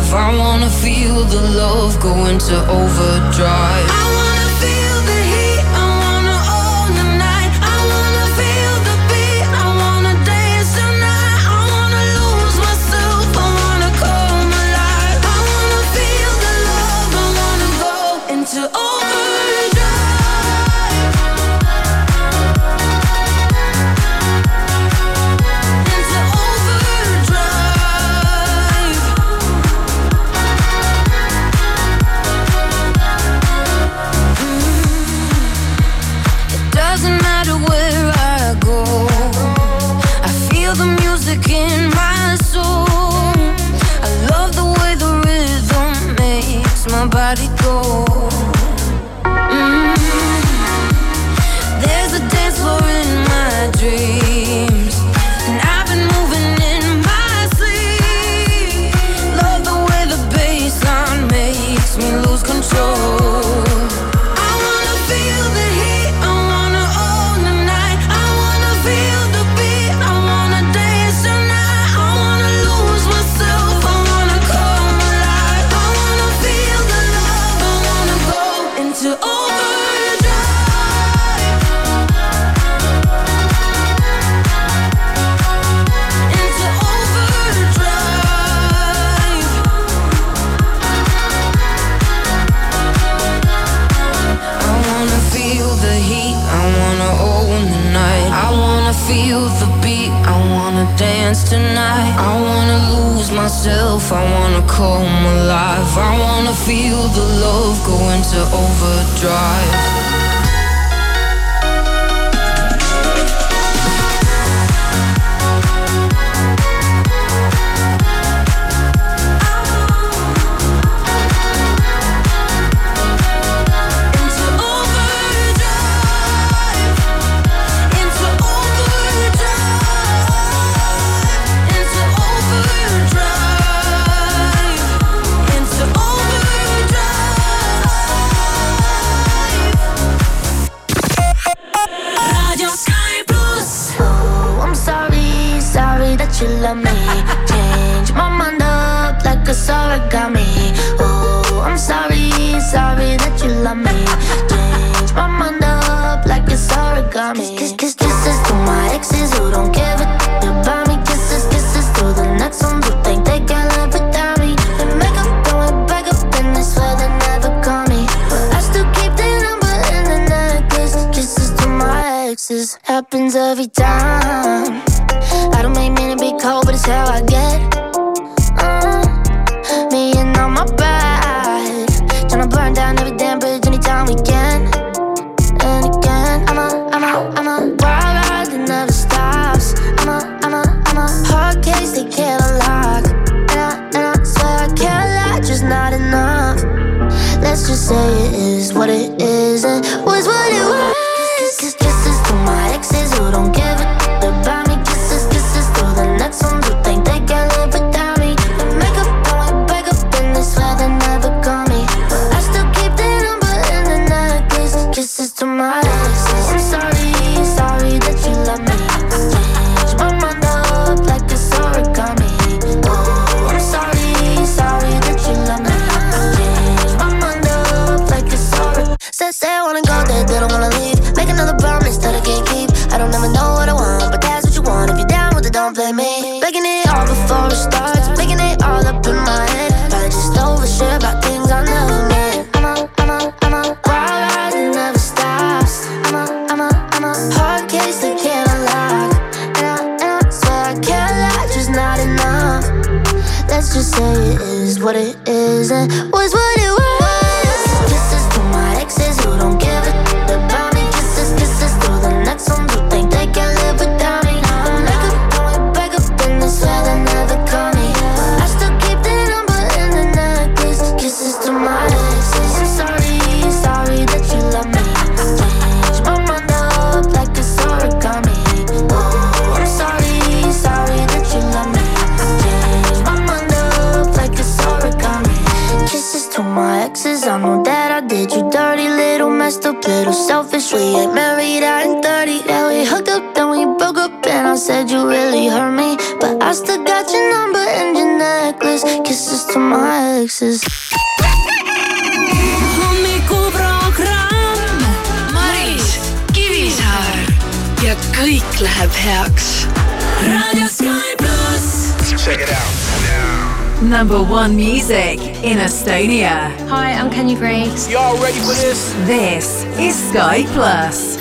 I wanna feel the love go into overdrive. I wanna lose myself, I wanna come alive. I wanna feel the love go into overdrive. Number one music in Estonia. Hi, I'm Kenya Grace. Y'all ready for this? This is Sky Plus.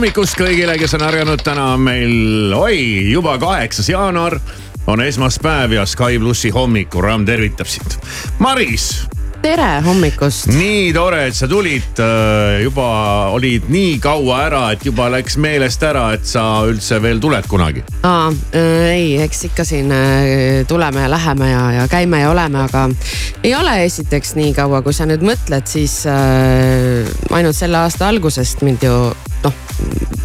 Hommikust kõigile, kes on ärganud, täna on meil, oi, juba kaheksas jaanuar on esmaspäev ja Sky plussi hommikuramm tervitab sind. Maris, tere hommikust. nii tore, et sa tulid. juba olid nii kaua ära, et juba läks meelest ära, et sa üldse veel tuled kunagi. aa äh,, ei, eks ikka siin äh, tuleme ja läheme ja, ja käime ja oleme, aga ei ole esiteks nii kaua, kui sa nüüd mõtled, siis äh, ainult selle aasta algusest mind ju noh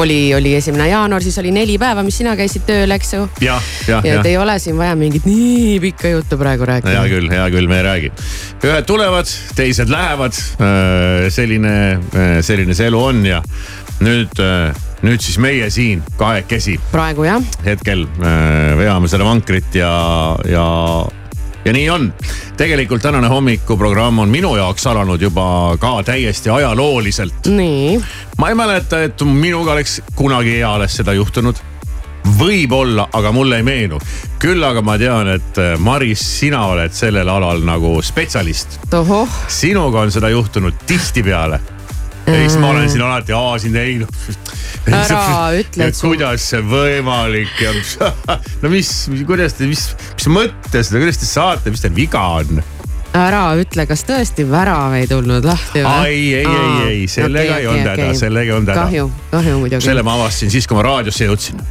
oli, oli esimene jaanuar, siis oli neli päeva, mis sina käisid tööl, eks ju. jah, ja jah et ei ole siin vaja mingit nii pikka juttu praegu rääkida. hea küll, hea küll, me ei räägi. ühed tulevad, teised lähevad. selline, selline see elu on ja nüüd, nüüd siis meie siin kahekesi praegu jah, hetkel äh, veame seda vankrit ja, ja, ja nii on. tegelikult tänane hommikuprogramm on minu jaoks alanud juba ka täiesti ajalooliselt. nii, ma ei mäleta, et minuga oleks kunagi eales seda juhtunud võib-olla, aga mulle ei meenu. küll aga ma tean, et äh, Maris, sina oled sellel alal nagu spetsialist. sinuga on seda juhtunud tihtipeale. Siis ma olen siin alati, aa siin ei noh. Ära ütle, et sul- kuidas see võimalik ja no mis, kuidas te, mis, mis mõttes, kuidas te saate, mis teil viga on? ära ütle, kas tõesti värav ei tulnud lahti või? ai, ei, ei, ei, sellega ei olnud häda, sellega ei olnud häda. kahju, kahju muidugi. selle ma avastasin siis, kui ma raadiosse jõudsin.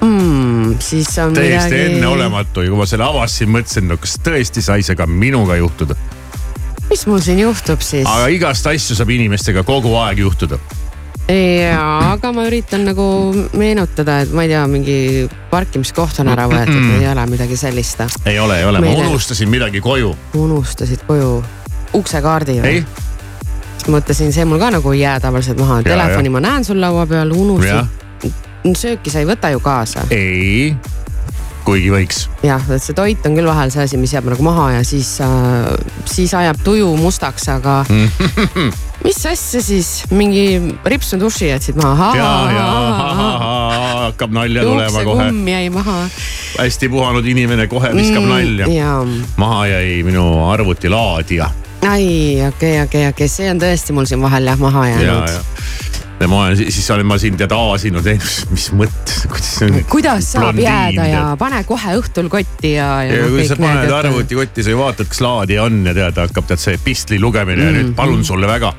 mm, siis on täiesti midagi. enneolematu ja kui ma selle avastasin, mõtlesin, no kas tõesti sai see ka minuga juhtuda. Mis mul siin juhtub siis? aga igast asju saab inimestega kogu aeg juhtuda. jaa, aga ma üritan nagu meenutada, et ma ei tea, mingi parkimiskoht on ära võetud või ei ole midagi sellist. ei ole, ei ole, ma unustasin midagi koju. unustasid koju uksekaardi või mõtlesin, see mul ka nagu ei jää tavaliselt maha, telefoni ma näen sul laua peal, jah, unustasid. sööki sa ei võta ju kaasa. ei, kuigi võiks. jah, et see toit on küll vahel see asi, mis jääb nagu maha ja siis äh,, siis ajab tuju mustaks, aga mis asja siis, mingi ripsnu duši jätsid maha. ja, ja hakkab nalja tulema kohe. kumm jäi maha. hästi puhanud inimene kohe viskab nalja. ja, maha jäi minu arvutilaadija ai, okei, okei, okei, see on tõesti mul siin vahel jah maha jäänud ja. ja ma olen, siis olen ma siin tead aasinud, mis mõttes, kuidas see on. kuidas saab jääda ja pane kohe õhtul kotti ja, ja, ja noh, kui sa paned arvutikotti, sa ju vaatad, kas laadija on ja tead, hakkab tead see pistli lugemine ja Mhm. nüüd palun sulle väga.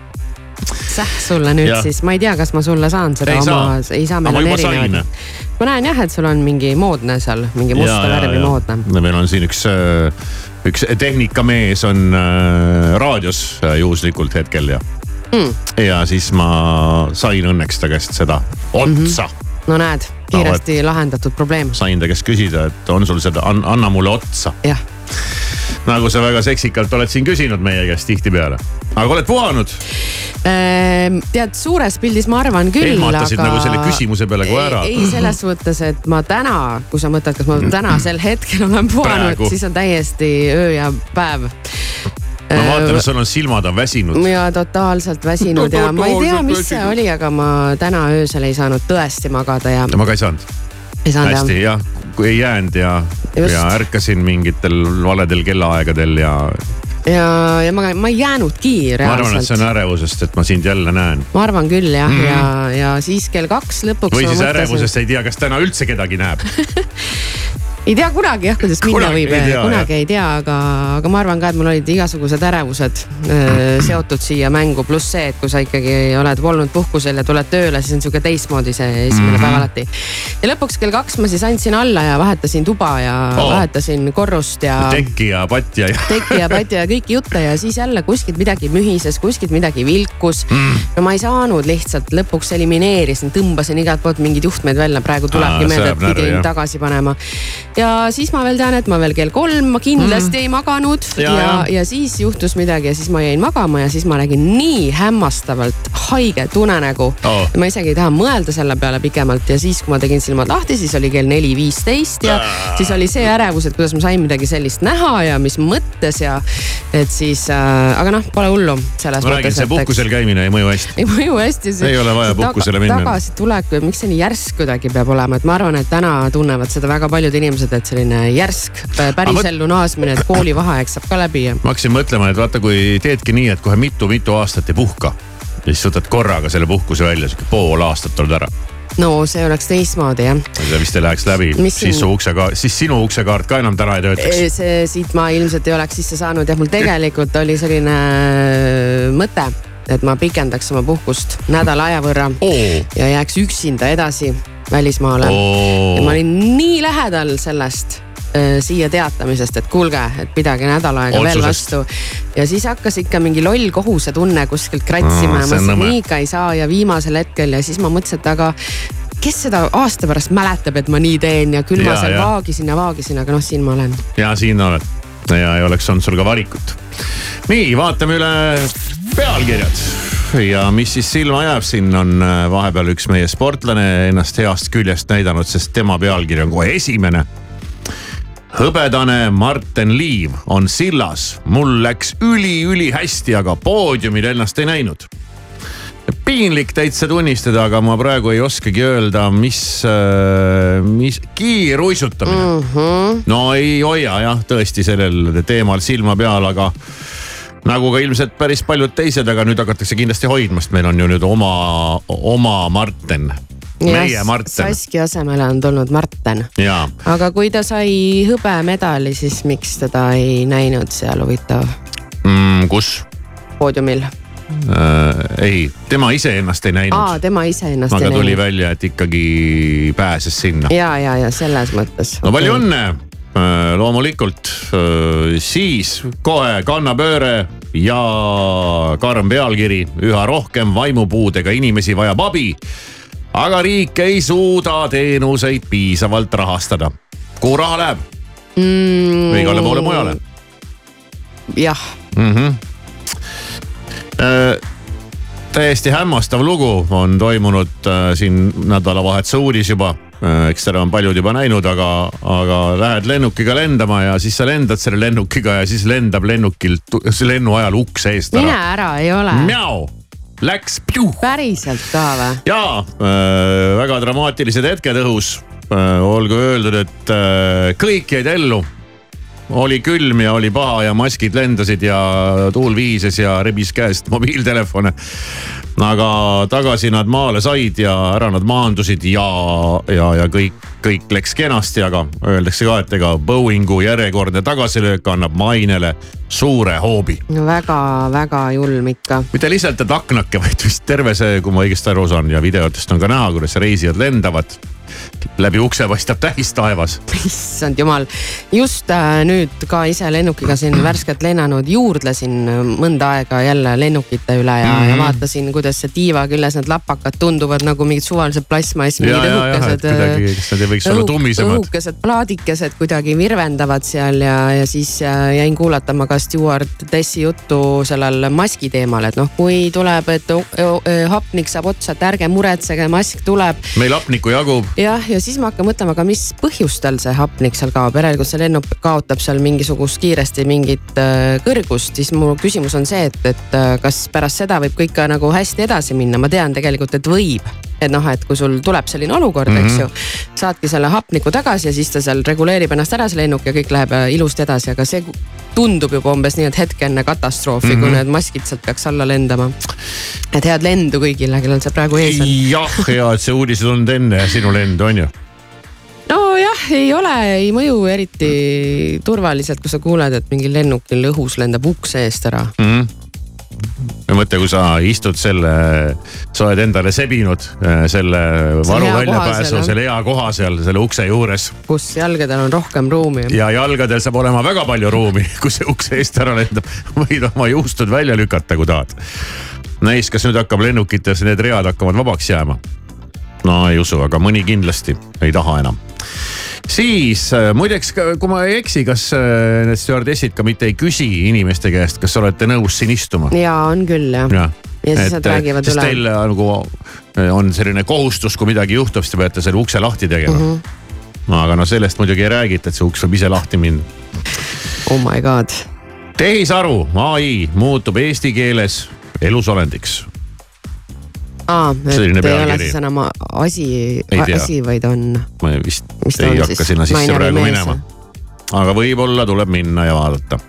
säh sulle nüüd Jah. siis, ma ei tea, kas ma sulle saan seda Ei oma ei saa, meil on sain. erinevad. ma näen jah, et sul on mingi moodne seal, mingi musta värvi moodne. meil on siin üks, üks tehnikamees on äh, raadios äh, juhuslikult hetkel ja Mm. ja siis ma sain õnneks ta käest seda otsa mm. -hmm. no näed, kiiresti lahendatud probleem, sain ta käest küsida, et on sul seda, anna mulle otsa. jah. nagu sa väga seksikalt oled siin küsinud meie käest tihtipeale. aga oled puhanud? Ehm, tead, suures pildis ma arvan küll, ehmatasid aga. nagu selle küsimuse peale kohe ära. ei, selles mõttes, et ma täna, kui sa mõtled, kas ma tänasel hetkel olen puhanud siis on täiesti öö ja päev. Ma vaatan, et sul on silmad on väsinud. ja totaalselt väsinud ja ma ei tea, mis see oli, aga ma täna öösel ei saanud tõesti magada ja ma ka ei saanud. ei saanud hästi jah. jah, kui ei jäänud ja, ja ärkasin mingitel valedel kellaaegadel ja ja, ja ma, ma ei jäänudki ma arvan, et see on reaalselt. ärevusest, et ma sind jälle näen. ma arvan küll jah mm, ja, ja siis kell kaks lõpuks. või siis ärevusest ei tea, kas täna üldse kedagi näeb. ei tea kunagi jah, kuidas minna Kunagi võib kunagi ei tea, aga, aga ma arvan ka, et mul olid igasugused ärevused öö, seotud siia mängu, pluss see, et kui sa ikkagi oled olnud puhkusel ja tuled tööle, siis on sihuke teistmoodi see esimene mm Mhm. -hmm. päev alati. ja lõpuks kell kaks ma siis andsin alla ja vahetasin tuba ja oh. vahetasin korrust ja teki ja patja ja. teki ja patja ja kõiki jutte ja siis jälle kuskilt midagi mühises, kuskilt midagi vilkus mm.. no ma ei saanud lihtsalt, lõpuks elimineerisin, tõmbasin igalt poolt mingeid juhtmeid välja, praegu tulebki meelde, et pidin tagasi panema. Ja siis ma veel tean, et ma veel kell kolm ma kindlasti mm. ei maganud Ja, ja, ja, ja. siis juhtus midagi ja siis ma jäin magama ja siis ma nägin nii hämmastavalt haiget unenägu Oh. ma isegi ei taha mõelda selle peale pikemalt ja siis, kui ma tegin silmad lahti, siis oli kell neli viisteist ja Aa. siis oli see ärevus, et kuidas ma sain midagi sellist näha ja mis mõttes ja et siis äh,, aga noh, pole hullu ma räägin, see puhkusel käimine ei mõju hästi. ei mõju hästi. Ei ole vaja puhkusele minna. tagasitulek, miks see nii järsk kuidagi peab olema, et ma arvan, et täna tunnevad seda väga paljud inimesed, et selline järsk äh, päris Aga mõt- ellu naasmine, et koolivaheaeg saab ka läbi ja. ma hakkasin mõtlema, et vaata, kui teedki nii, et kohe mitu-mitu aastat ei puhka. ja siis võtad korraga selle puhkuse välja, sihuke pool aastat oled ära. no see oleks teistmoodi jah. see vist ei läheks läbi, siis su uksekaart, siis sinu uksekaart ka enam täna ei töötaks. see siit ma ilmselt ei oleks sisse saanud jah, mul tegelikult oli selline äh, mõte, et ma pikendaks oma puhkust nädala aja võrra oo, ja jääks üksinda edasi välismaale. ja ma olin nii lähedal sellest äh, siia teatamisest, et kuulge, et pidage nädal aega veel vastu. ja siis hakkas ikka mingi loll kohusetunne kuskilt kratsima ja ma mõtlesin, nii ikka ei saa ja viimasel hetkel ja siis ma mõtlesin, et aga kes seda aasta pärast mäletab, et ma nii teen ja küll ma Ja, seal ja. vaagisin ja vaagisin, aga noh, siin ma olen. ja siin oled ja ei oleks olnud sul ka valikut. nii, vaatame üle pealkirjad ja mis siis silma jääb, siin on äh, vahepeal üks meie sportlane ennast heast küljest näidanud, sest tema pealkiri on kohe esimene hõbedane Marten Liiv on sillas, mul läks üli-ülihästi, aga poodiumil ennast ei näinud. piinlik täitsa tunnistada, aga ma praegu ei oskagi öelda, mis, mis kiiruisutamine mm. -hmm. no ei hoia jah, tõesti sellel teemal silma peal, aga nagu ka ilmselt päris paljud teised, aga nüüd hakatakse kindlasti hoidma, sest meil on ju nüüd oma, oma Marten, meie Marten Saski asemele on tulnud Marten, aga kui ta sai hõbemedali, siis miks teda ei näinud seal huvitav mm, kus poodiumil? ei, tema iseennast ei aa, näinud. tema iseennast aga ei tuli näinud. välja, et ikkagi pääses sinna. ja, ja, ja selles mõttes. no palju õnne, loomulikult äh, siis kohe kannapööre ja karm pealkiri, üha rohkem vaimupuudega inimesi vajab abi. aga riik ei suuda teenuseid piisavalt rahastada. kuhu raha läheb mm, igale poole mujale? jah, mm. -hmm. täiesti hämmastav lugu on toimunud äh, siin nädalavahetuse uudis juba. Eks seda on paljud juba näinud, aga, aga lähed lennukiga lendama ja siis sa lendad selle lennukiga ja siis lendab lennukilt lennu ajal ukse eest mine ära. ära, ei ole. Mjau, läks päriselt ka või? ja äh, väga dramaatilised hetked õhus äh,. olgu öeldud, et äh, kõik jäid ellu. Oli külm ja oli paha ja maskid lendasid ja tuul vihises ja rebis käest mobiiltelefone. aga tagasi nad maale said ja ära nad maandusid ja, ja, ja kõik, kõik läks kenasti, aga öeldakse ka, et ega Boeingu järjekordne tagasilöök annab mainele suure hoobi no väga-väga julm ikka. mitte lihtsalt, et aknake, vaid vist terve see, kui ma õigesti aru saan ja videotest on ka näha, kuidas reisijad lendavad. Läbi ukse paistab täis taevas. issand jumal, just äh, nüüd ka ise lennukiga siin värskelt lennanud, juurdlesin äh, mõnda aega jälle lennukite üle ja mm, -hmm. ja vaatasin, kuidas see tiiva küljes need lapakad tunduvad nagu mingid suvalised plastmass, mingid õhukesed. kuidagi, kas nad ei võiks olla tummisemad. õhukesed plaadikesed kuidagi virvendavad seal ja, ja siis äh, jäin kuulatama ka Stewart Tessi juttu sellel maski teemal, et noh, kui tuleb, et o- hapnik saab otsa, et ärge muretsege, mask tuleb meil hapnikku jagub. jah, ja siis ma hakkan mõtlema ka, mis põhjustel see hapnik seal kaob, järelikult see lennuk kaotab seal mingisugust kiiresti mingit äh, kõrgust, siis mu küsimus on see, et, et äh, kas pärast seda võib kõik ka nagu hästi edasi minna, ma tean tegelikult, et võib et noh, et kui sul tuleb selline olukord mm, -hmm. eks ju, saadki selle hapniku tagasi ja siis ta seal reguleerib ennast ära, see lennuk ja kõik läheb äh, ilusti edasi, aga see tundub juba umbes nii, et hetk enne katastroofi mm, -hmm. kui need maskid sealt peaks alla lendama. et head lendu kõigile, kellel see praegu ees on. jah, ja et see uudis on tulnud enne sinu lendu on ju. nojah, ei ole, ei mõju eriti turvaliselt, kui sa kuuled, et mingil lennukil õhus lendab ukse eest ära. ja mõtle, kui sa istud selle, sa oled endale sebinud äh, selle varu väljapääsu selle hea koha seal selle ukse juures kus jalgadel on rohkem ruumi. ja jalgadel saab olema väga palju ruumi, kui see ukse eest ära lendab. võid oma juustud välja lükata, kui tahad. näis, kas nüüd hakkab lennukites need read hakkavad vabaks jääma? no ei usu, aga mõni kindlasti ei taha enam. Siis äh, muideks, kui ma ei eksi, kas äh, need stjuardessid ka mitte ei küsi inimeste käest, kas olete nõus siin istuma? ja on küll jah. jah. Ja siis nad räägivad üle. teil äh, nagu on selline kohustus, kui midagi juhtub, siis te peate selle ukse lahti tegema mm. -hmm. aga no sellest muidugi ei räägita, et see uks võib ise lahti minna. oh my god. tehisaru, ai muutub eesti keeles elusolendiks. aa, et ei ole siis enam asi asi, vaid on. ma vist Mis ei hakka siis? sinna sisse praegu minema. aga võib-olla tuleb minna ja vaadata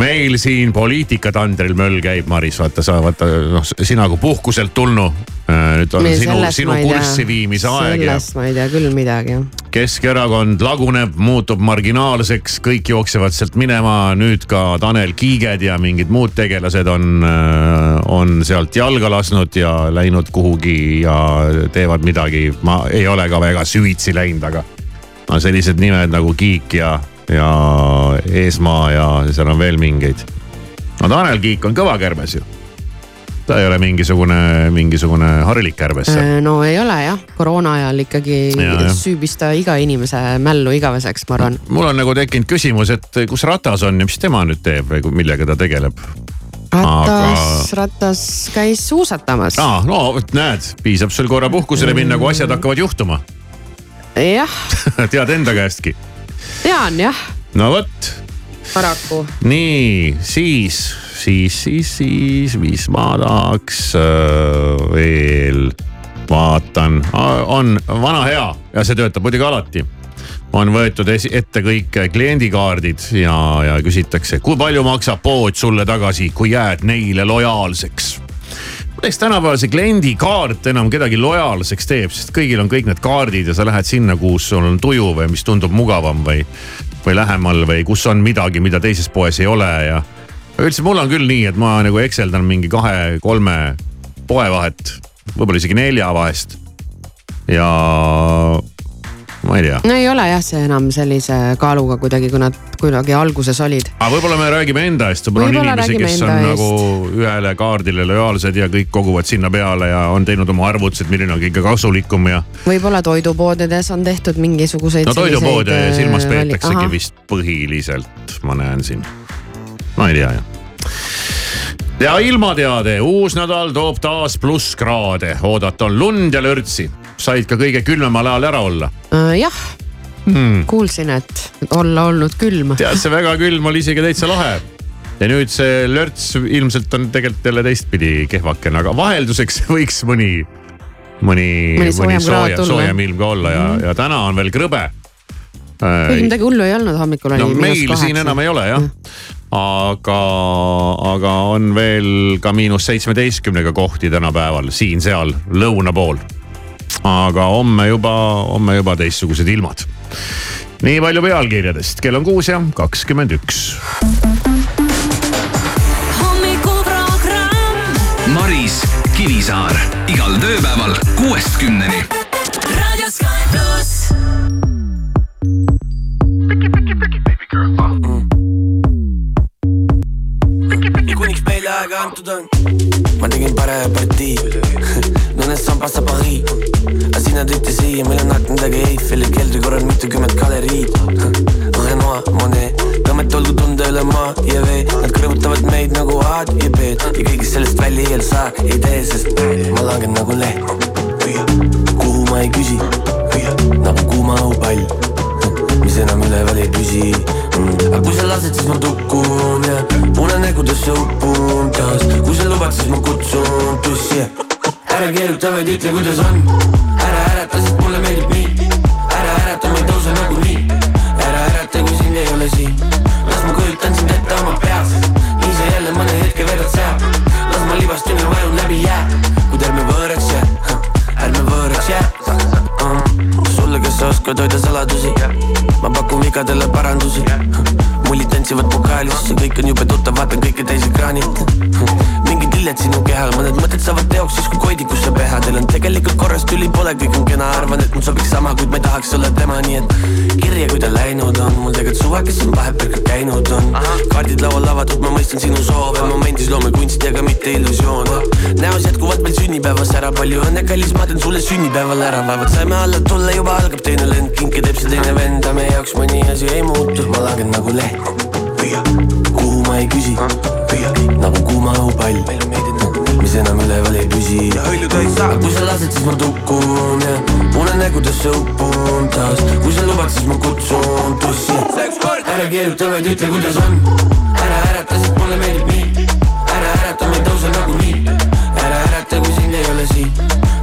meil siin poliitikatandril möll käib, Maris, vaata sa vaata noh, sina kui puhkuselt tulnu. nüüd on Meil sinu, sinu kurssi viimise aeg ja sellest ma ei tea küll midagi. Keskerakond laguneb, muutub marginaalseks, kõik jooksevad sealt minema, nüüd ka Tanel Kiiged ja mingid muud tegelased on, on sealt jalga lasknud ja läinud kuhugi ja teevad midagi, ma ei ole ka väga süvitsi läinud, aga. aga sellised nimed nagu Kiik ja, ja Eesmaa ja seal on veel mingeid. no Tanel Kiik on kõva kärbes ju. ta ei ole mingisugune, mingisugune harilik kärbes seal. Äh, no ei ole jah, koroona ajal ikkagi Ja, süübis ta iga inimese mällu igaveseks, ma arvan. mul on nagu tekkinud küsimus, et kus Ratas on ja mis tema nüüd teeb või millega ta tegeleb? ratas, ratas käis suusatamas. aa, no vot näed, piisab sul korra puhkusele minna, kui asjad hakkavad juhtuma. jah, tead enda käestki. Tean jah, no vot, paraku. nii, siis, siis, siis, siis, mis ma tahaks äh, veel, vaatan, on vana hea ja see töötab muidugi alati on võetud ette kõik kliendikaardid ja, ja küsitakse, kui palju maksab pood sulle tagasi, kui jääd neile lojaalseks. Eks tänapäeval see kliendikaart enam kedagi lojaalseks teeb, sest kõigil on kõik need kaardid ja sa lähed sinna, kus sul on tuju või mis tundub mugavam või, või lähemal või kus on midagi, mida teises poes ei ole ja üldse mul on küll nii, et ma nagu ekseldan mingi kahe-kolme poe vahet, võib-olla isegi nelja vahest. ja ma ei tea no ei ole jah see enam sellise kaaluga kuidagi, kui nad kuidagi alguses olid. aga võib-olla me räägime enda eest, võib-olla on inimesi, kes on enda nagu ühele kaardile lojaalsed ja kõik koguvad sinna peale ja on teinud oma arvutused, milline on kõige kasulikum ja. võib-olla toidupoodides on tehtud mingisuguseid. no toidupoode silmas äh, peetaksegi vist põhiliselt, ma näen siin. ma ei tea jah ja ilmateade, uus nädal toob taas plusskraade, oodata on lund ja lörtsi. Said ka kõige külmemal ajal ära olla. Äh, jah hmm., kuulsin, et olla olnud külm. tead, see väga külm oli isegi täitsa lahe. ja nüüd see lörts ilmselt on tegelikult jälle teistpidi kehvakene, aga vahelduseks võiks mõni, mõni, Mõni mõni soojem sooja, tulla. soojem ilm ka olla ja, ja täna on veel krõbe. kuigi midagi hullu ei olnud, hommikul oli no meil kaheksa. siin enam ei ole jah aga, aga on veel ka miinus seitsmeteistkümnega kohti tänapäeval siin-seal lõuna pool. Aga homme juba, homme juba teistsugused ilmad. nii palju pealkirjadest, kell on kuus ja kakskümmend üks. Maris Kivisaar igal tööpäeval kuuest kümneni. Raadio Sky pluss. ja kuniks meile aega antud on, ma tegin parema partii. Nõnest sambast saab Paris, aga sina tõite siia, meil on aknadega Eiffeli keldri korral mitukümmend galeriid. Renoir, Monet, tõmmet olgu tunda üle maa ja vee, nad kõrvutavad meid nagu A-d ja B-d ja kõigest sellest välja ei saa, ei tee, sest ma langen nagu leht. kuhu ma ei küsi, nagu kuuma õhupall. Mis enam üleval ei püsi mm.. aga kui sa lased, siis ma tukun ja unenägudesse upun taas. kui sa lubad, siis ma kutsun tussi ja ära keeruta, vaid ütle, kuidas on. ära ärata, sest mulle meeldib nii. ära ärata, ma ei tõuse nagunii. ära ärata, kui sind ei ole siin. las ma kujutan sind ette oma peas. nii sa jälle mõne hetke vedad seal. las ma libastun ja vajun läbi jää. kuid ärme võõraks jää, ärme võõraks jää mm.. sulle, kes sa oskad hoida saladusi ma pakun vigadele parandusi mullid tantsivad pokaalis, see kõik on jube tuttav, vaatan kõike täisekraanilt mingid lilled sinu kehal, mõned mõtted saavad teoks siis kui koidikusse pehadel on. Tegelikult korras, tüli pole, kõik on kena, arvan, et mul sobiks sama, kuid ma ei tahaks olla tema, nii et kirja, kui ta läinud on, mul tegelikult suva, kes on vahepeal ka käinud on. Kaardid laual avatud, ma mõistan sinu soove, momendis loome kunsti, aga mitte illusioone. Näos jätkuvalt veel sünnipäevas ära, palju õnne, kallis, ma teen sulle sünnipäeval ära, vaevalt saime alla tulla, juba algab teine lend, kinke teeb see teine vend, aga meie jaoks mõni asi ei muutu, ma langen nagu leht. Kuhu ma ei küsi, nagu kuuma õhupall, mis enam üleval ei püsi. aga kui sa lased, siis ma tukun ja unenägudesse upun taas, kui sa lubad, siis ma kutsun tussi. ära keeruta, vaid ütle, kuidas on. ära ärata, sest mulle meeldib nii. ära ärata, ma ei tõuse nagunii. ära ärata, kui sind ei ole siin.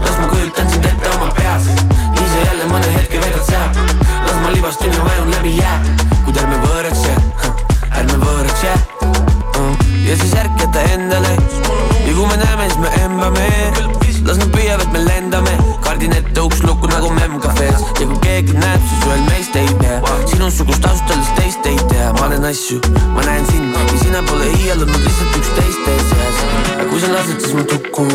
las ma kujutan sind ette oma peas. sa jälle mõne hetke vedad seal. las ma libastun ja vajun läbi jää. kuid ärme võõraks ja siis ärkata endale ja kui me näeme, siis me embame. las nad püüavad, me lendame, kardin ette uks lukku nagu memcafe's ja kui keegi näeb, siis ühel meist ei pea. sinusugust öeldes teist ei tea, ma näen asju, ma näen sind ja sina pole iial olnud lihtsalt üks teiste seas. aga kui sa lased, siis ma tukun,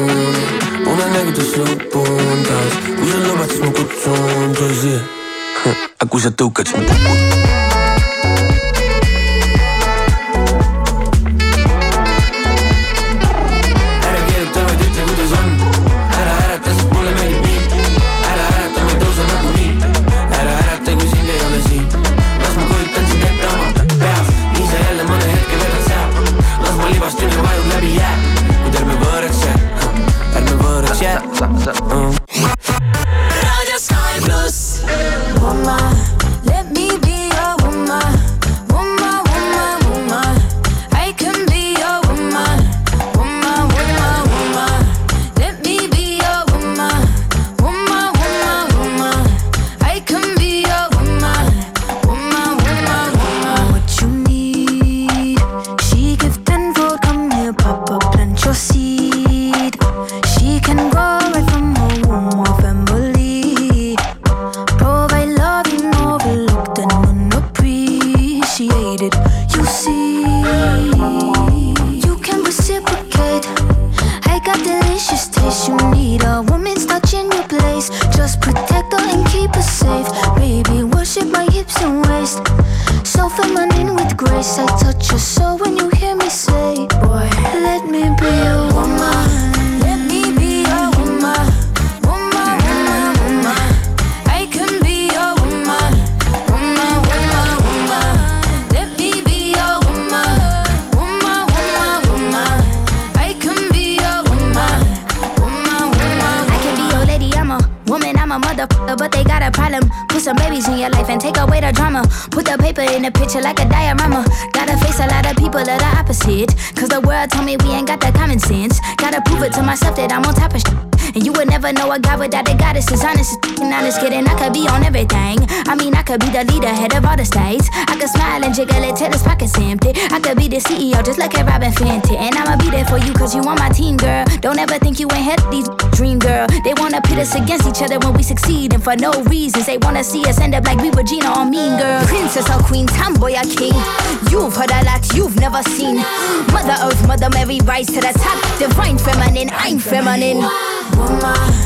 unenägudes lõpun taas, kui sa lubad, siis ma kutsun tõsi. aga kui sa tõukad, siis ma kukun. Could be the leader, head of all the states. I could smile and jiggle it till his pockets empty. I could be the CEO, just like a Robin Fenty. And I'ma be there for you, cause you on my team, girl. Don't ever think you ain't had these dream, girl. They wanna pit us against each other when we succeed, and for no reasons. They wanna see us end up like we Regina or Mean Girl. Princess or Queen, tomboy or king. You've heard a lot you've never seen. Mother Earth, Mother Mary, rise to the top. Divine feminine, I'm feminine. Woman,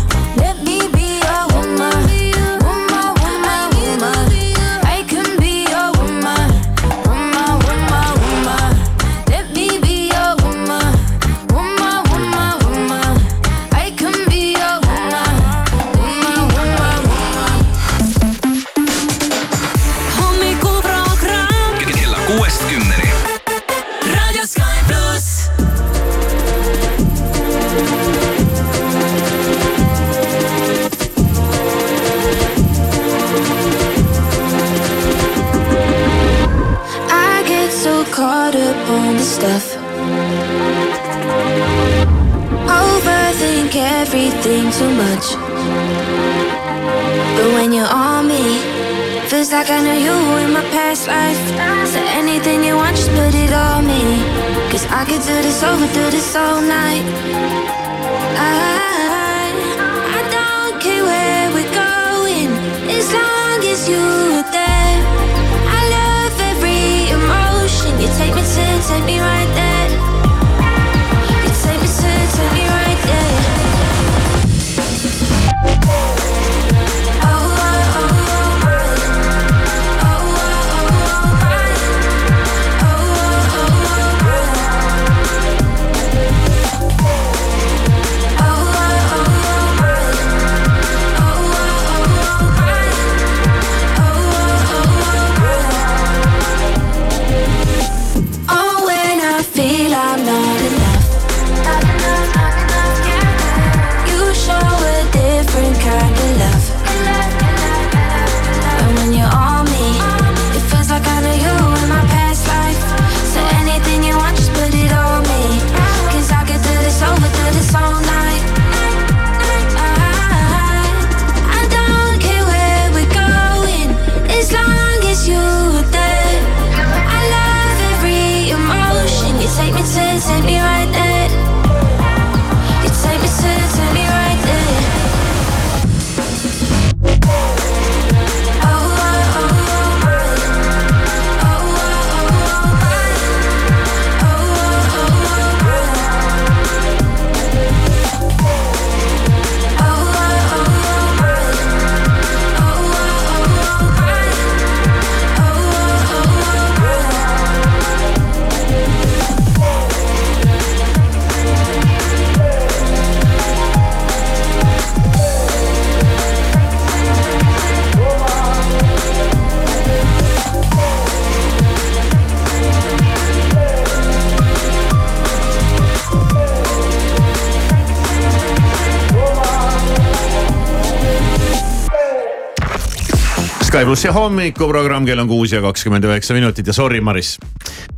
plussi hommikuprogramm, kell on kuus ja kakskümmend üheksa minutit ja sorry, Maris.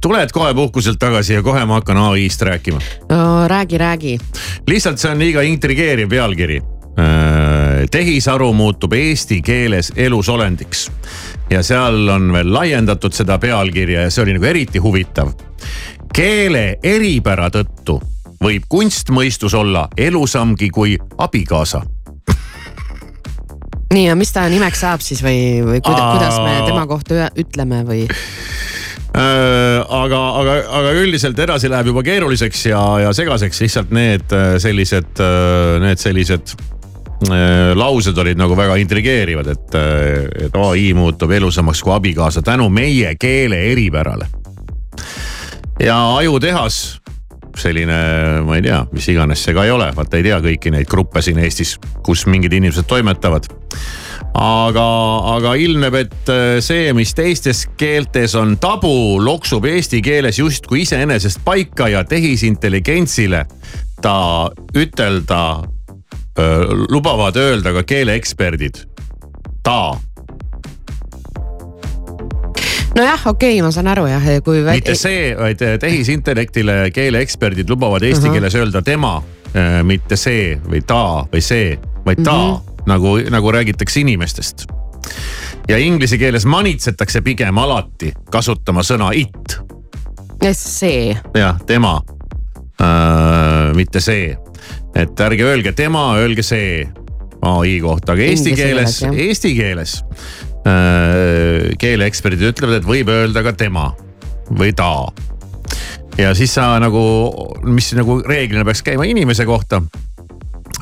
tuled kohe puhkuselt tagasi ja kohe ma hakkan ai-st rääkima. no räägi, räägi. lihtsalt see on liiga intrigeeriv pealkiri. tehisaru muutub eesti keeles elusolendiks ja seal on veel laiendatud seda pealkirja ja see oli nagu eriti huvitav. keele eripära tõttu võib kunstmõistus olla elusamgi kui abikaasa nii ja mis ta nimeks saab siis või, või kuida, kuidas me tema kohta ütleme või? Äh, aga, aga, aga üldiselt edasi läheb juba keeruliseks ja, ja segaseks lihtsalt need äh, sellised, need sellised äh, laused olid nagu väga intrigeerivad, et, et ai muutub elusamaks kui abikaasa tänu meie keele eripärale. ja ajutehas, selline, ma ei tea, mis iganes see ka ei ole, vaata ei tea kõiki neid gruppe siin Eestis, kus mingid inimesed toimetavad. aga, aga ilmneb, et äh, see, mis teistes keeltes on tabu, loksub eesti keeles justkui iseenesest paika ja tehisintelligentsile ta ütelda, lubavad öelda ka keeleeksperdid. ta nojah, okei okay,, ma saan aru jah, kui. mitte see, vaid tehisintellektile keeleeksperdid lubavad eesti uh -huh. keeles öelda tema, mitte see või ta või see, vaid ta mm, -hmm. nagu, nagu räägitakse inimestest. ja inglise keeles manitsetakse pigem alati kasutama sõna it. see. jah, tema äh,, mitte see, et ärge öelge tema, öelge see ai kohta, aga eesti keeles, eesti keeles äh, keeleeksperdid ütlevad, et võib öelda ka tema või ta. ja siis sa nagu, mis nagu reeglina peaks käima inimese kohta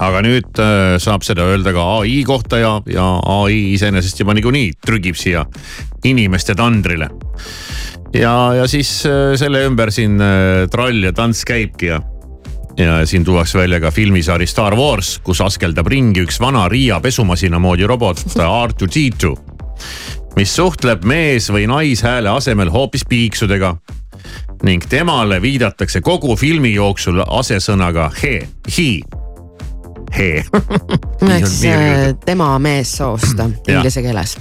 aga nüüd äh, saab seda öelda ka ai kohta ja, ja ai iseenesest juba niikuinii trügib siia inimeste tandrile. ja, ja siis äh, selle ümber siin äh, trall ja tants käibki ja ja siin tuuakse välja ka filmisari Star Wars, kus askeldab ringi üks vana Riia pesumasina moodi robot R2D2. Mis suhtleb mees- või naishääle asemel hoopis piiksudega. ning temale viidatakse kogu filmi jooksul asesõnaga he, he he eks tema meessoost inglise keeles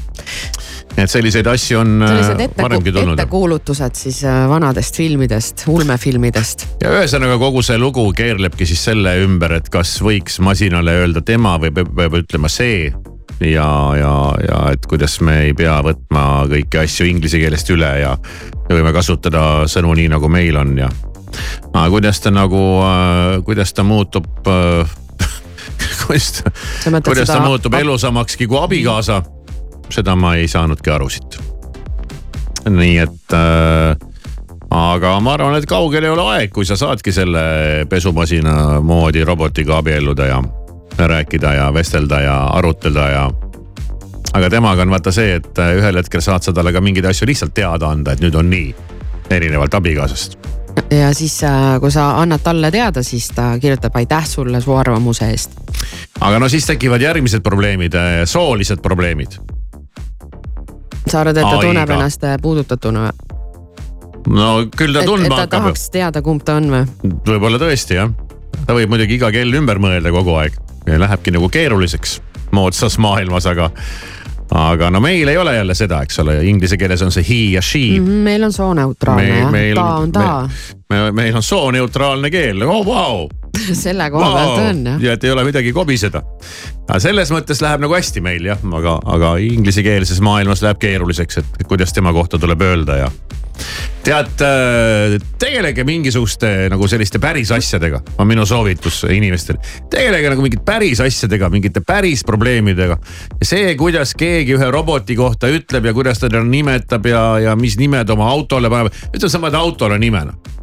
et selliseid asju on äh, varemgi tulnud. ettekuulutused siis äh, vanadest filmidest, ulmefilmidest. ja ühesõnaga kogu see lugu keerlebki siis selle ümber, et kas võiks masinale öelda tema või peab ütlema see ja, ja, ja et kuidas me ei pea võtma kõiki asju inglise keelest üle ja me võime kasutada sõnu nii nagu meil on ja. aga kuidas ta nagu äh,, kuidas ta muutub äh, kuidas ta, kuidas ta muutub elusamakski kui abikaasa seda ma ei saanudki aru siit. nii et äh, aga ma arvan, et kaugel ei ole aeg, kui sa saadki selle pesumasina moodi robotiga abielluda ja rääkida ja vestelda ja arutleda ja. aga temaga on vaata see, et äh, ühel hetkel saad sa talle ka mingeid asju lihtsalt teada anda, et nüüd on nii, erinevalt abikaasast ja siis, äh, kui sa annad talle teada, siis ta kirjutab aitäh sulle su arvamuse eest. aga no siis tekivad järgmised probleemid, äh, soolised probleemid sa arvad, et ta Aiga. tunneb ennast puudutatuna või? no küll ta tundma hakkab. ta tahaks teada, kumb ta on või? võib-olla tõesti jah. Ta võib muidugi iga kell ümber mõelda kogu aeg ja lähebki nagu keeruliseks moodsas maailmas, aga aga no meil ei ole jälle seda, eks ole, inglise keeles on see he ja she mm. -hmm, meil on sooneutraalne jah, ta on ta. Me, me, meil on sooneutraalne keel, oh vau wow. selle koha wow. pealt on jah. ja et ei ole midagi kobiseda. selles mõttes läheb nagu hästi meil jah, aga, aga inglisekeelses maailmas läheb keeruliseks, et kuidas tema kohta tuleb öelda ja tead, äh, tegelege mingisuguste nagu selliste päris asjadega, on minu soovitus inimestele. tegelege nagu mingite päris asjadega, mingite päris probleemidega. see, kuidas keegi ühe roboti kohta ütleb ja kuidas ta teda nimetab ja, ja mis nimed oma autole paneb, ütleme, sa paned autole nime noh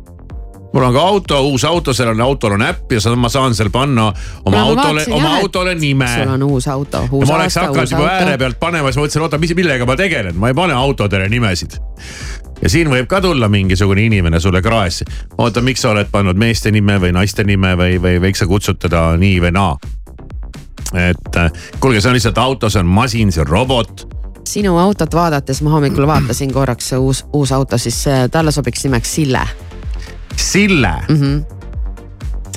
mul on ka auto, uus auto, sellel autol on äpp ja ma saan seal panna oma no, autole, oma jah, autole nime. sul on uus auto, uus aasta. ma oleks hakanud juba ääre pealt panema, siis ma mõtlesin, oota, mis, millega ma tegelen, ma ei pane autodele nimesid ja siin võib ka tulla mingisugune inimene sulle kraesse. oota, miks sa oled pannud meeste nime või naiste nime või, või võiks sa kutsutada nii või naa? et äh, kuulge, see on lihtsalt auto, see on masin, see on robot sinu autot vaadates ma hommikul vaatasin korraks uus, uus auto, siis äh, talle sobiks nimeks Sille Sille mm. -hmm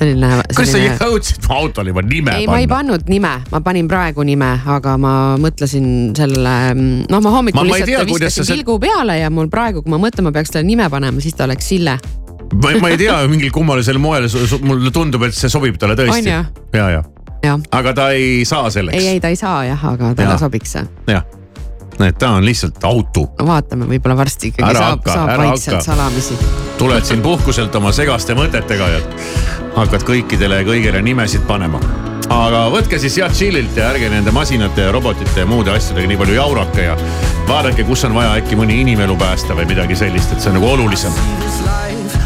selline, selline.... kuidas sa jõudsid autole juba nime ei, panna? ma ei pannud nime, ma panin praegu nime, aga ma mõtlesin sellele, noh, ma hommikul ma, lihtsalt tea, viskasin see... pilgu peale ja mul praegu, kui ma mõtlen, ma peaks talle nime panema, siis ta oleks Sille. ma, ma ei tea, mingil kummalisel moel mulle tundub, et see sobib talle tõesti. ja, ja, ja.. aga ta ei saa selleks. ei, ei ta ei saa jah, aga talle ja. sobiks see. jah et ta on lihtsalt auto. vaatame, võib-olla varsti ikkagi ära saab, saab vaikselt salamisi. tuled siin puhkuselt oma segaste mõtetega ja hakkad kõikidele ja kõigile nimesid panema. aga võtke siis jah chill'ilt ja ärge nende masinate ja robotite ja muude asjadega nii palju jaurake ja vaadake, kus on vaja äkki mõni inimelu päästa või midagi sellist, et see on nagu olulisem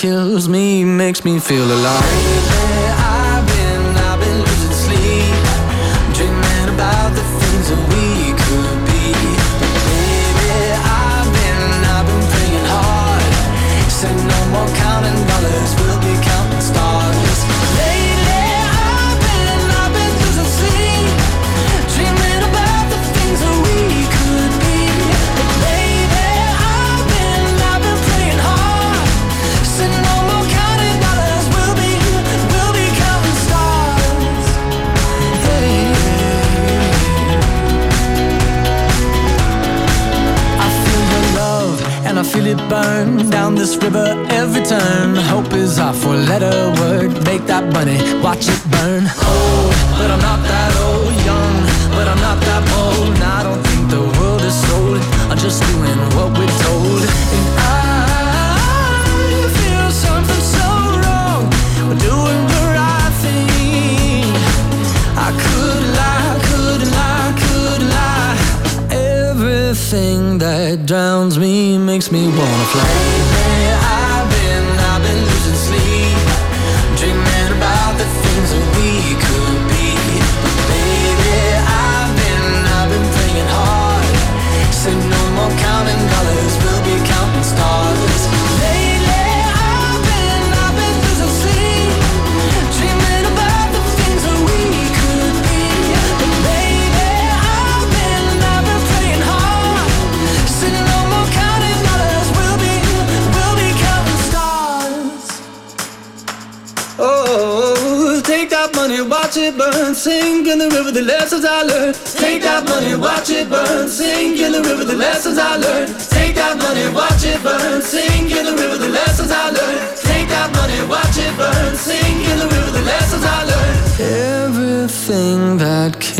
kills me, makes me feel alive.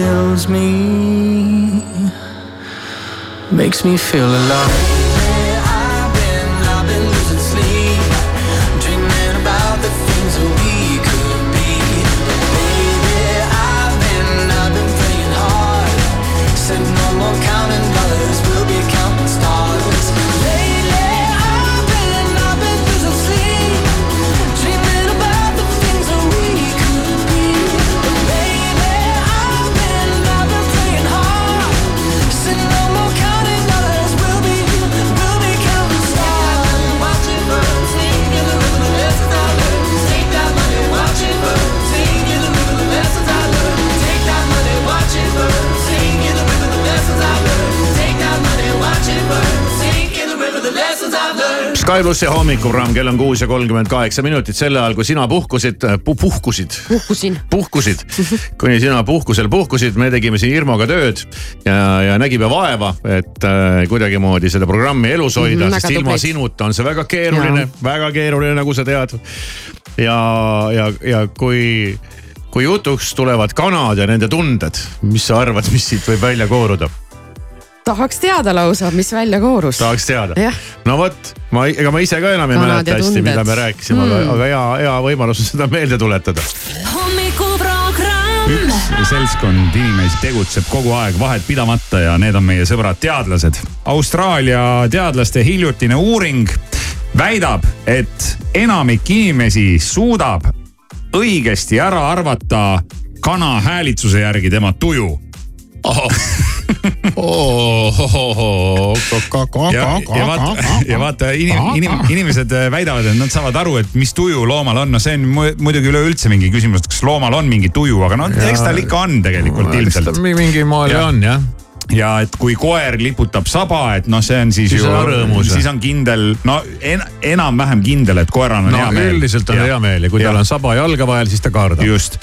fills me, makes me feel alive. Sky pluss ja hommikuprogramm, kell on kuus ja kolmkümmend kaheksa minutit, sel ajal kui sina puhkusid äh, pu, puhkusid. puhkusin. puhkusid, kuni sina puhkusel puhkusid, me tegime siin Irmoga tööd ja, ja nägime vaeva, et äh, kuidagimoodi seda programmi elus mhm, hoida mm, -hmm, sest ilma tubleid. sinuta on see väga keeruline, väga keeruline, nagu sa tead. ja, ja, ja kui, kui jutuks tulevad kanad ja nende tunded, mis sa arvad, mis siit võib välja kooruda? tahaks teada lausa, mis välja koorus. tahaks teada. no vot, ma, ega ma ise ka enam ei Vanad mäleta hästi, mida me rääkisime mm., aga, hmm. aga hea, hea võimalus on seda meelde tuletada. üks seltskond inimesi tegutseb kogu aeg vahet pidamata ja need on meie sõbrad teadlased. Austraalia teadlaste hiljutine uuring väidab, et enamik inimesi suudab õigesti ära arvata kana häälitsuse järgi tema tuju oh. ja vaata, inimesed äh, väidavad, et nad saavad aru, et mis tuju loomal on, no see on muidugi üleüldse mingi küsimus, et kas loomal on mingi tuju, aga no eks tal ikka on tegelikult ilmselt. mingil moel on jah ja et kui koer liputab saba, et noh, see on siis, Siis ju siis on kindel, no en, enam-vähem kindel, et koeral on no hea meel. üldiselt on hea meel ja kui tal on saba jalga vahel, siis ta kardab. just,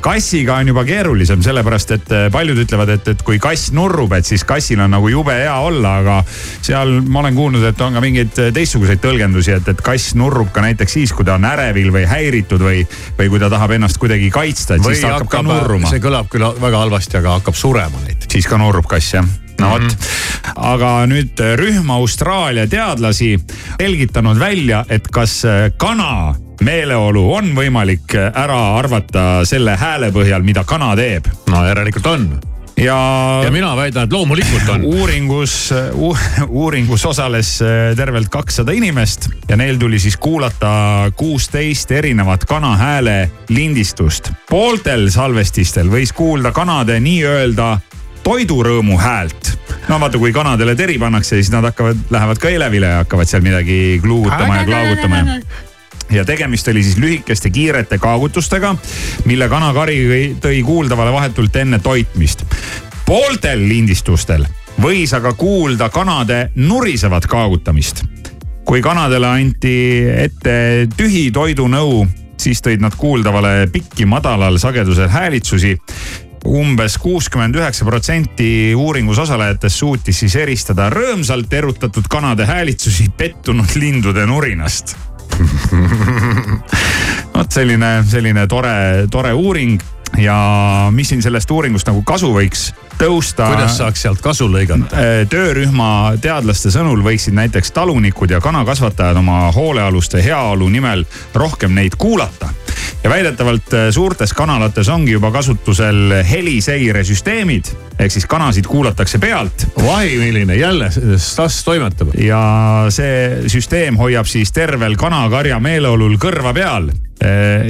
kassiga on juba keerulisem, sellepärast et eh, paljud ütlevad, et, et kui kass nurrub, et siis kassil on nagu jube hea olla, aga seal ma olen kuulnud, et on ka mingeid teistsuguseid tõlgendusi, et, et kass nurrub ka näiteks siis, kui ta on ärevil või häiritud või, või kui ta tahab ennast kuidagi kaitsta, et või siis ta hakkab ka hakkab, nurruma. see kõlab küll väga halvasti, aga hakkab surema näiteks. siis ka nurrub kass jah no vot mm -hmm., aga nüüd rühm Austraalia teadlasi selgitanud välja, et kas kana meeleolu on võimalik ära arvata selle hääle põhjal, mida kana teeb. no järelikult on ja. ja mina väidan, et loomulikult on. uuringus, uuringus osales tervelt kakssada inimest ja neil tuli siis kuulata kuusteist erinevat kana hääle lindistust. pooltel salvestistel võis kuulda kanade nii-öelda toidurõõmu häält. no vaata, kui kanadele teri pannakse, siis nad hakkavad, lähevad ka elevile ja hakkavad seal midagi kluugutama ja klaagutama ja ja tegemist oli siis lühikeste kiirete kaagutustega, mille kanakari tõi kuuldavale vahetult enne toitmist. pooltel lindistustel võis aga kuulda kanade nurisevat kaagutamist. kui kanadele anti ette tühi toidunõu, siis tõid nad kuuldavale pikki madalal sagedusel häälitsusi umbes kuuskümmend üheksa protsenti uuringus osalejatest suutis siis eristada rõõmsalt erutatud kanade häälitsusi pettunud lindude nurinast. Vot selline, selline tore, tore uuring ja mis siin sellest uuringust nagu kasu võiks tõusta. kuidas saaks sealt kasu lõigata? töörühma teadlaste sõnul võiksid näiteks talunikud ja kanakasvatajad oma hoolealuste heaolu nimel rohkem neid kuulata ja väidetavalt suurtes kanalates ongi juba kasutusel heliseiresüsteemid ehk siis kanasid kuulatakse pealt. vahi, milline jälle SAS toimetab. ja see süsteem hoiab siis tervel kanakarja meeleolul kõrva peal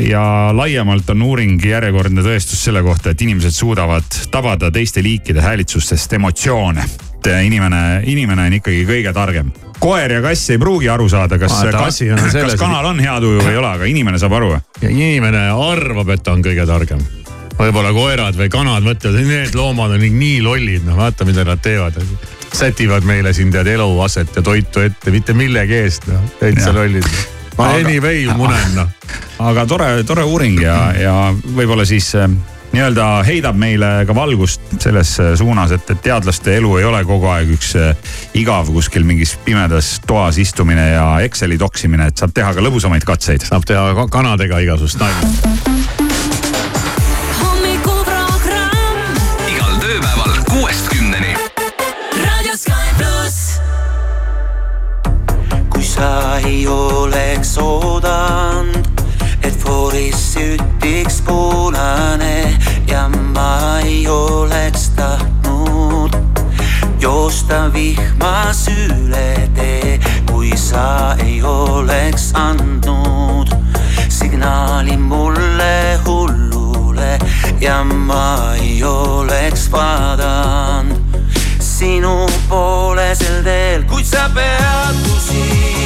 ja laiemalt on uuring järjekordne tõestus selle kohta, et inimesed suudavad tabada teiste liikide häälitsustest emotsioone. et inimene, inimene on ikkagi kõige targem. koer ja kass ei pruugi aru saada, kas, kas, kas kanal on hea tuju või ei ole, aga inimene saab aru. inimene arvab, et ta on kõige targem võib-olla koerad või kanad mõtlevad, need loomad on nii lollid, no vaata, mida nad teevad. sätivad meile siin tead eluaset ja toitu ette, mitte millegi eest, noh, täitsa lollid. Ma aga, anyway munen, noh. aga tore, tore uuring ja, ja võib-olla siis nii-öelda heidab meile ka valgust selles suunas, et, et teadlaste elu ei ole kogu aeg üks igav kuskil mingis pimedas toas istumine ja Exceli toksimine, et saab teha ka lõbusamaid katseid. saab teha kanadega igasugust nalja ei oleks oodanud, et fooris sütiks punane ja ma ei oleks tahtnud joosta vihmas üle tee, kui sa ei oleks andnud signaali mulle hullule ja ma ei oleks vaadanud sinu poole sel teel, kuid sa peatusid.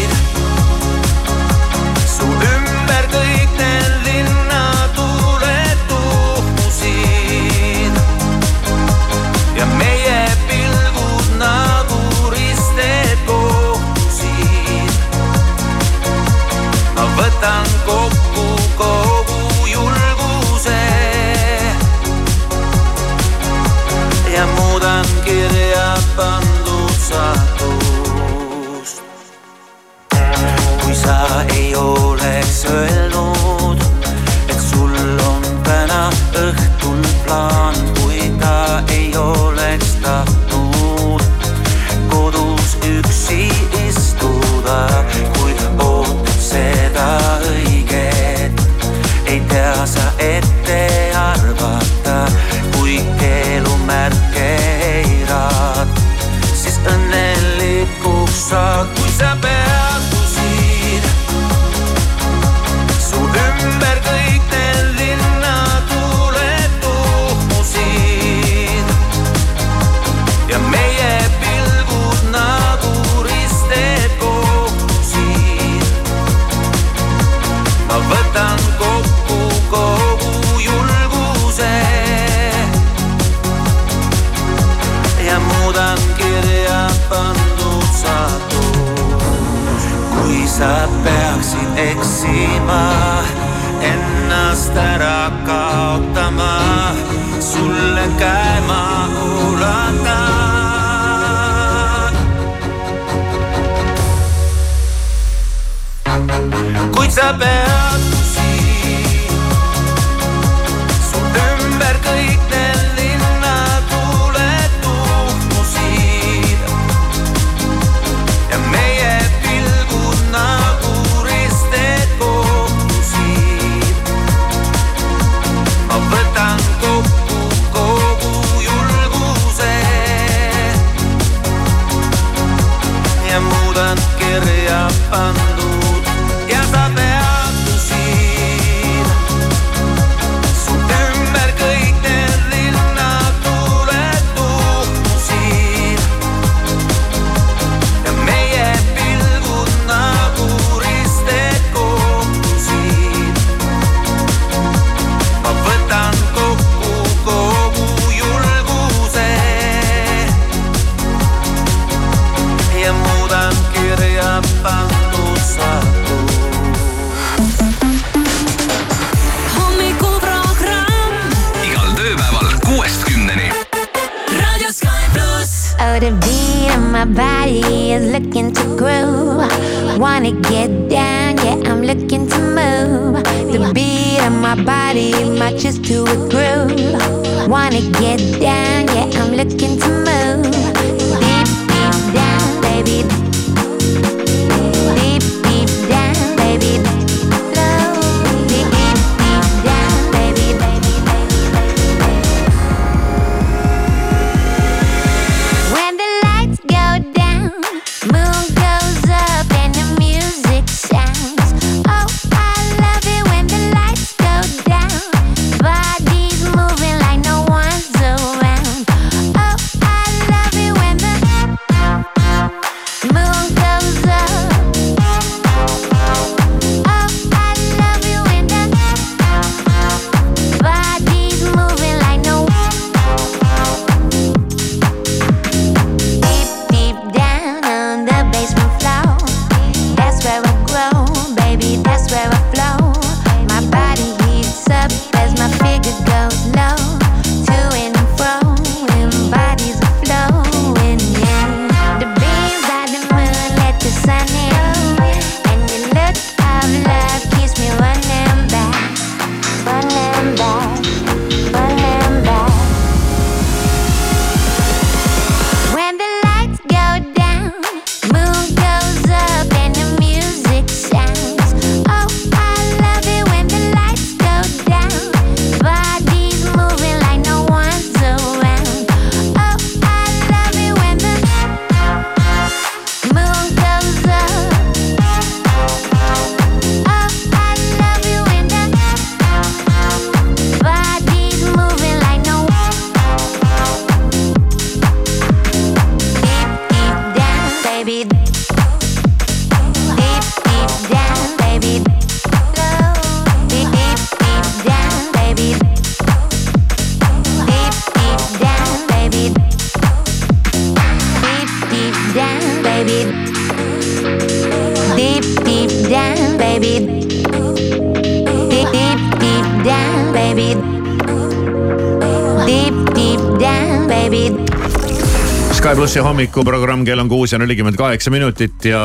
Hommikuprogramm, kell on kuus ja nelikümmend kaheksa minutit ja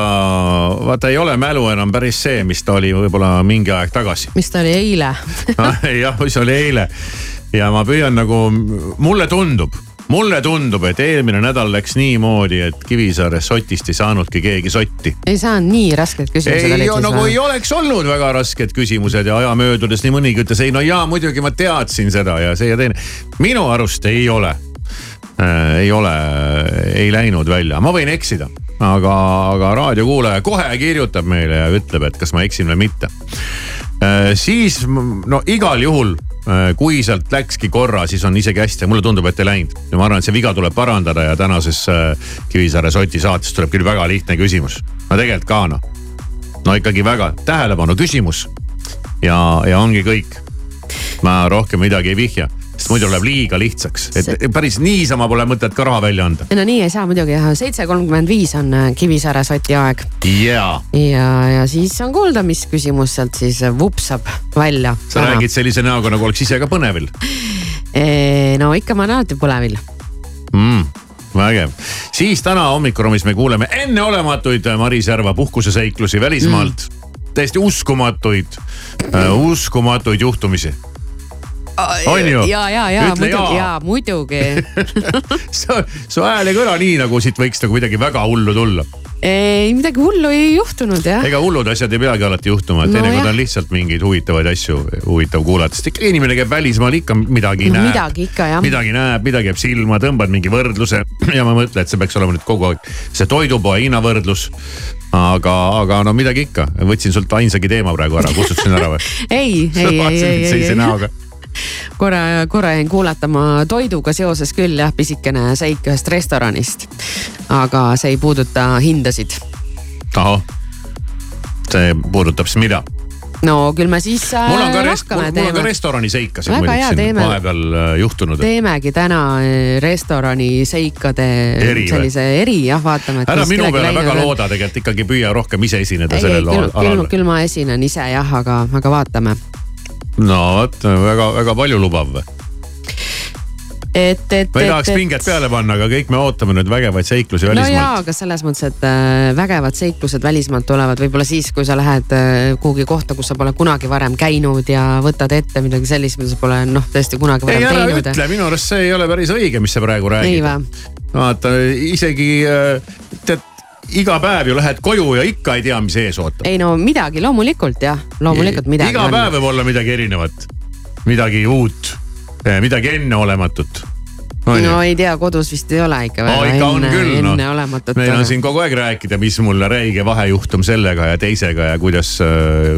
vaata, ei ole mälu enam päris see, mis ta oli võib-olla mingi aeg tagasi. Mis ta oli eile? Jah, mis oli eile. Ja ma püüan nagu, mulle tundub, mulle tundub, et eelmine nädal läks niimoodi, et Kivisaare sotist ei saanudki keegi sotti. Ei saanud nii rasked küsimused ei olid siis nagu või? ei oleks olnud väga rasked küsimused ja aja möödudes nii mõnigi ütles ei no jaa, muidugi ma teadsin seda ja see ja teine. minu arust ei ole ei ole, ei läinud välja, ma võin eksida, aga, aga raadiokuulaja kohe kirjutab meile ja ütleb, et kas ma eksin või mitte äh,. siis no igal juhul äh, kui sealt läkski korra, siis on isegi hästi, mulle tundub, et ei läinud ja ma arvan, et see viga tuleb parandada ja tänases äh, Kivisaare soti saates tuleb küll väga lihtne küsimus. no tegelikult ka noh, no ikkagi väga tähelepanu küsimus ja, ja ongi kõik. ma rohkem midagi ei vihja, sest muidu läheb liiga lihtsaks, et päris niisama pole mõtet ka raha välja anda. no nii ei saa muidugi seitse kolmkümmend viis on äh, Kivisaare soti aeg jaa, ja, ja siis on kuulda, mis küsimus sealt siis vupsab välja. sa räägid sellise näoga, nagu oleks ise ka põnevil no ikka ma olen alati põlevil. mm,. vägev, siis täna hommikuruumis me kuuleme enneolematuid Maris Järva puhkuseseiklusi välismaalt mm.. täiesti uskumatuid äh,, uskumatuid juhtumisi. On ju? ja, ja, ja Ütle muidugi, ja muidugi su, su hääl ei kõla nii, nagu siit võiks nagu midagi väga hullu tulla. ei, midagi hullu ei juhtunud jah. ega hullud asjad ei peagi alati juhtuma, et No teinekord on lihtsalt mingeid huvitavaid asju huvitav kuulata, sest ikka inimene käib välismaal ikka midagi No näeb. midagi ikka, jah. midagi näeb, midagi jääb silma, tõmbad mingi võrdluse ja ma mõtlen, et see peaks olema nüüd kogu aeg see toidupoe hinnavõrdlus. aga, aga no midagi ikka, võtsin sult ainsagi teema praegu ära, kustutasin ära või? ei, ei, ei, ei, ei, sellise ei, näoga. korra, korra jäin kuulatama toiduga seoses küll jah, pisikene seik ühest restoranist. aga see ei puuduta hindasid. ahah, see puudutab siis mida? no küll me siis äh, mul on ka rest-, rohkem mul on ka restorani seikasid muidugi siin vahepeal äh, juhtunud. teemegi täna äh, restorani seikade Eri sellise eri jah, vaatame. ära minu peale väga looda, tegelikult ikkagi püüa rohkem ise esineda ei, ei sellel küll alal,. küll ma esinen ise jah, aga, aga vaatame. No vot, väga-väga palju lubav. et, et, ma ei tahaks et, pinget peale panna, aga kõik me ootame nüüd vägevaid seiklusi no jaa, välismaalt. aga selles mõttes, et äh, vägevad seiklused välismaalt tulevad võib-olla siis, kui sa lähed äh, kuhugi kohta, kus sa pole kunagi varem käinud ja võtad ette midagi sellist, mida sa pole noh, tõesti kunagi ei, varem ära teinud. ütle, minu arust see ei ole päris õige, mis sa praegu räägid. vaata isegi äh, tead, iga päev ju lähed koju ja ikka ei tea, mis ees ootab. ei no midagi loomulikult jah, loomulikult midagi iga päev võib olla midagi erinevat, midagi uut, midagi enneolematut. no ei tea, kodus vist ei ole ikka no ikka on küll noh, enneolematut. meil on siin kogu aeg rääkida, mis mul räige vahejuhtum sellega ja teisega ja kuidas,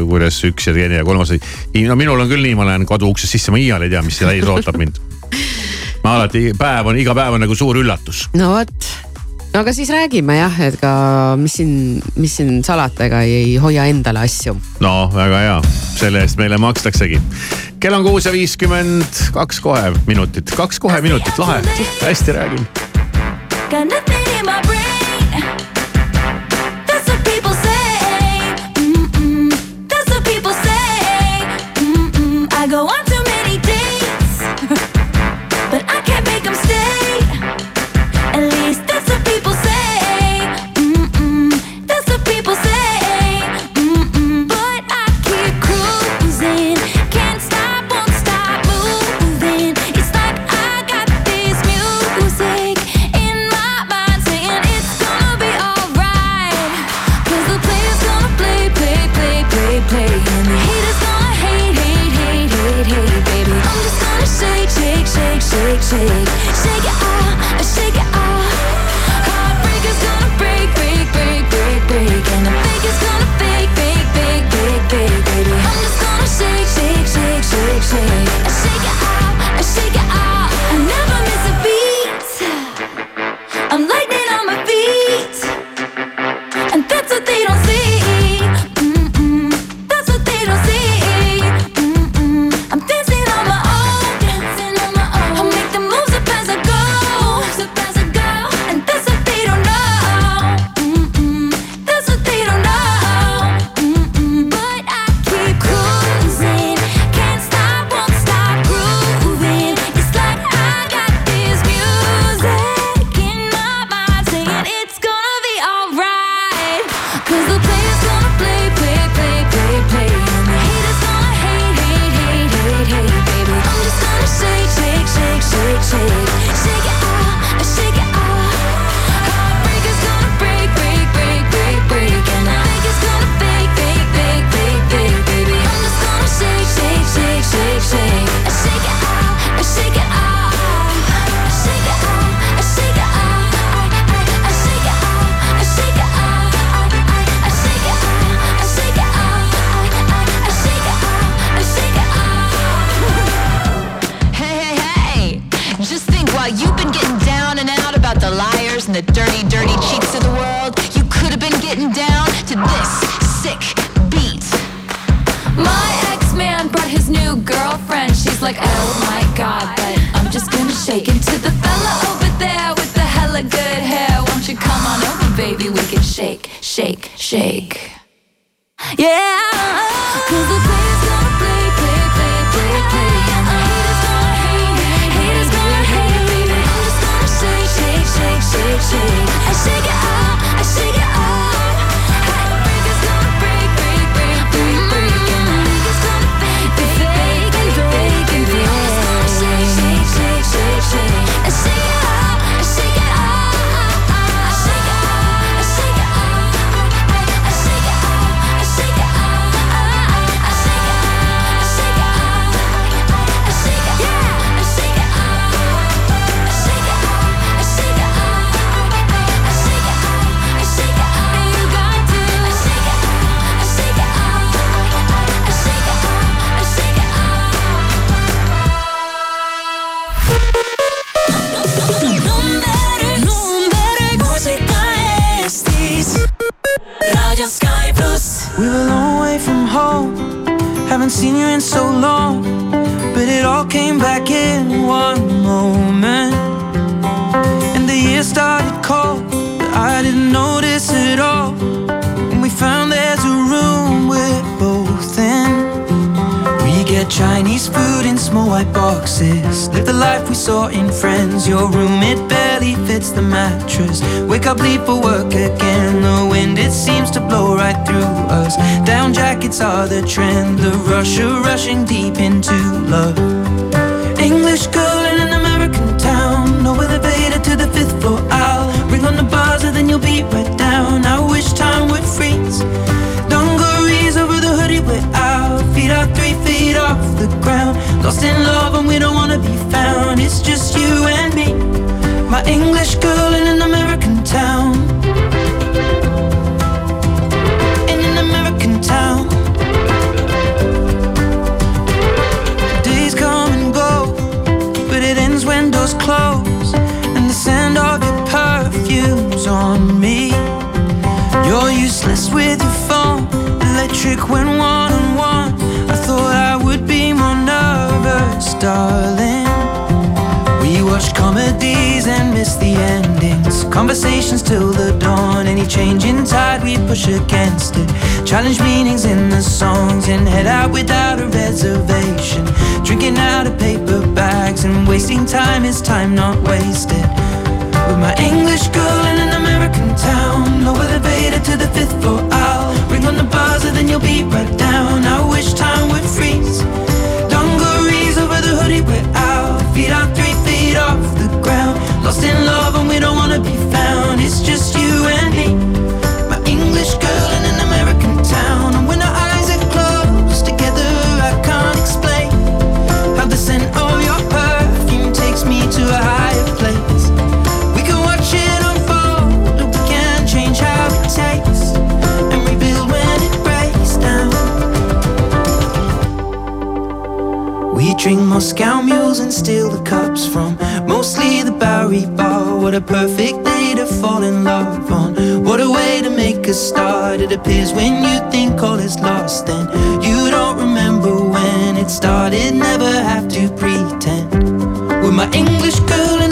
kuidas üks ja teine ja kolmas. no minul on küll nii, ma lähen koduuksest sisse, ma iial ei tea, mis seal ees ootab mind. ma alati, päev on, iga päev on nagu suur üllatus. no vot, no aga siis räägime jah, et ka mis siin, mis siin salata, ega ei, hoia endale asju. no väga hea, selle eest meile makstaksegi. kell on kuus ja viiskümmend kaks kohe minutit, kaks kohe minutit, lahe, hästi räägin. say oh my god, but I'm just gonna shake. And to the fella over there with the hella good hair, won't you come on over, baby? We can shake, shake, shake. Yeah, the play's gonna play, play, play, play, play. The haters gonna hate, hate, haters gonna hate. I'm just gonna shake, shake, shake, shake, shake. I shake it out, I shake it out. Sky pluss. We were a long way from home. Haven't seen you in so long. But it all came back in one moment. And the year started cold. But I didn't notice it all. And we found there's a room get Chinese food in small white boxes. Live the life we saw in Friends. Your room, it barely fits the mattress. Wake up, leave for work again. The wind, it seems to blow right through us. Down jackets are the trend. The rush of rushing deep into love. Electric when one on one. I thought I would be more nervous, darling. We watched comedies and missed the endings. Conversations till the dawn. Any change in tide, we push against it. Challenge meanings in the songs and head out without a reservation. Drinking out of paper bags and wasting time is time not wasted. With my English girl in an American town. No elevator to the fifth floor. I'll then you'll be right down. I wish time would freeze. Dungarees over the hoodie, we're out. Feet are three feet off the ground. Lost in love and we don't wanna be found. It's just you and me. Drink Moscow mules and steal the cups from mostly the Bowery Bar. What a perfect day to fall in love on. What a way to make a start. It appears when you think all is lost, then you don't remember when it started. Never have to pretend. With my English girl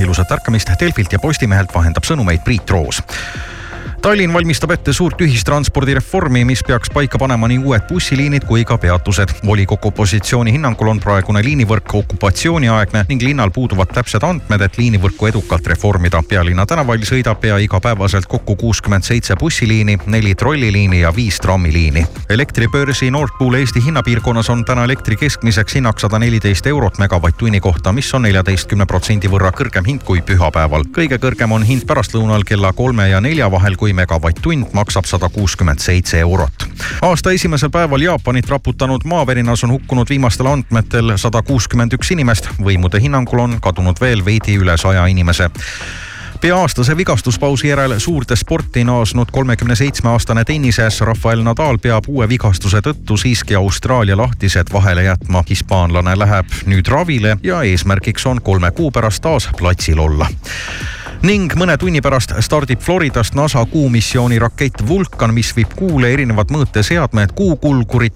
ilusat ärkamist. Delfilt ja Postimehelt vahendab sõnumeid Priit Roos Tallinn valmistab ette suurt ühistranspordireformi, mis peaks paika panema nii uued bussiliinid kui ka peatused. volikogu opositsiooni hinnangul on praegune liinivõrk okupatsiooniaegne ning linnal puuduvad täpsed andmed, et liinivõrku edukalt reformida. pealinna tänavail sõidab pea igapäevaselt kokku kuuskümmend seitse bussiliini, neli trolliliini ja viis trammiliini. elektribörsi Nord Pool Eesti hinnapiirkonnas on täna elektri keskmiseks hinnaks sada neliteist eurot megavatt-tunni kohta, mis on neljateistkümne protsendi võrra kõrgem hind kui pühapäeval. kõige kõrgem on hind pärastlõunal kella kolme ja nelja vahel, kui megavatt-tund maksab sada kuuskümmend seitse eurot. aasta esimesel päeval Jaapanit raputanud maaverinas on hukkunud viimastel andmetel sada kuuskümmend üks inimest. võimude hinnangul on kadunud veel veidi üle saja inimese pea-aastase vigastuspausi järel suurde sporti naasnud kolmekümne seitsme aastane tennises Rafael Nadal peab uue vigastuse tõttu siiski Austraalia lahtised vahele jätma. hispaanlane läheb nüüd ravile ja eesmärgiks on kolme kuu pärast taas platsil olla ning mõne tunni pärast stardib Floridast NASA kuumissiooni rakett Vulcan, mis viib kuule erinevad mõõteseadmed, kuukulgurid,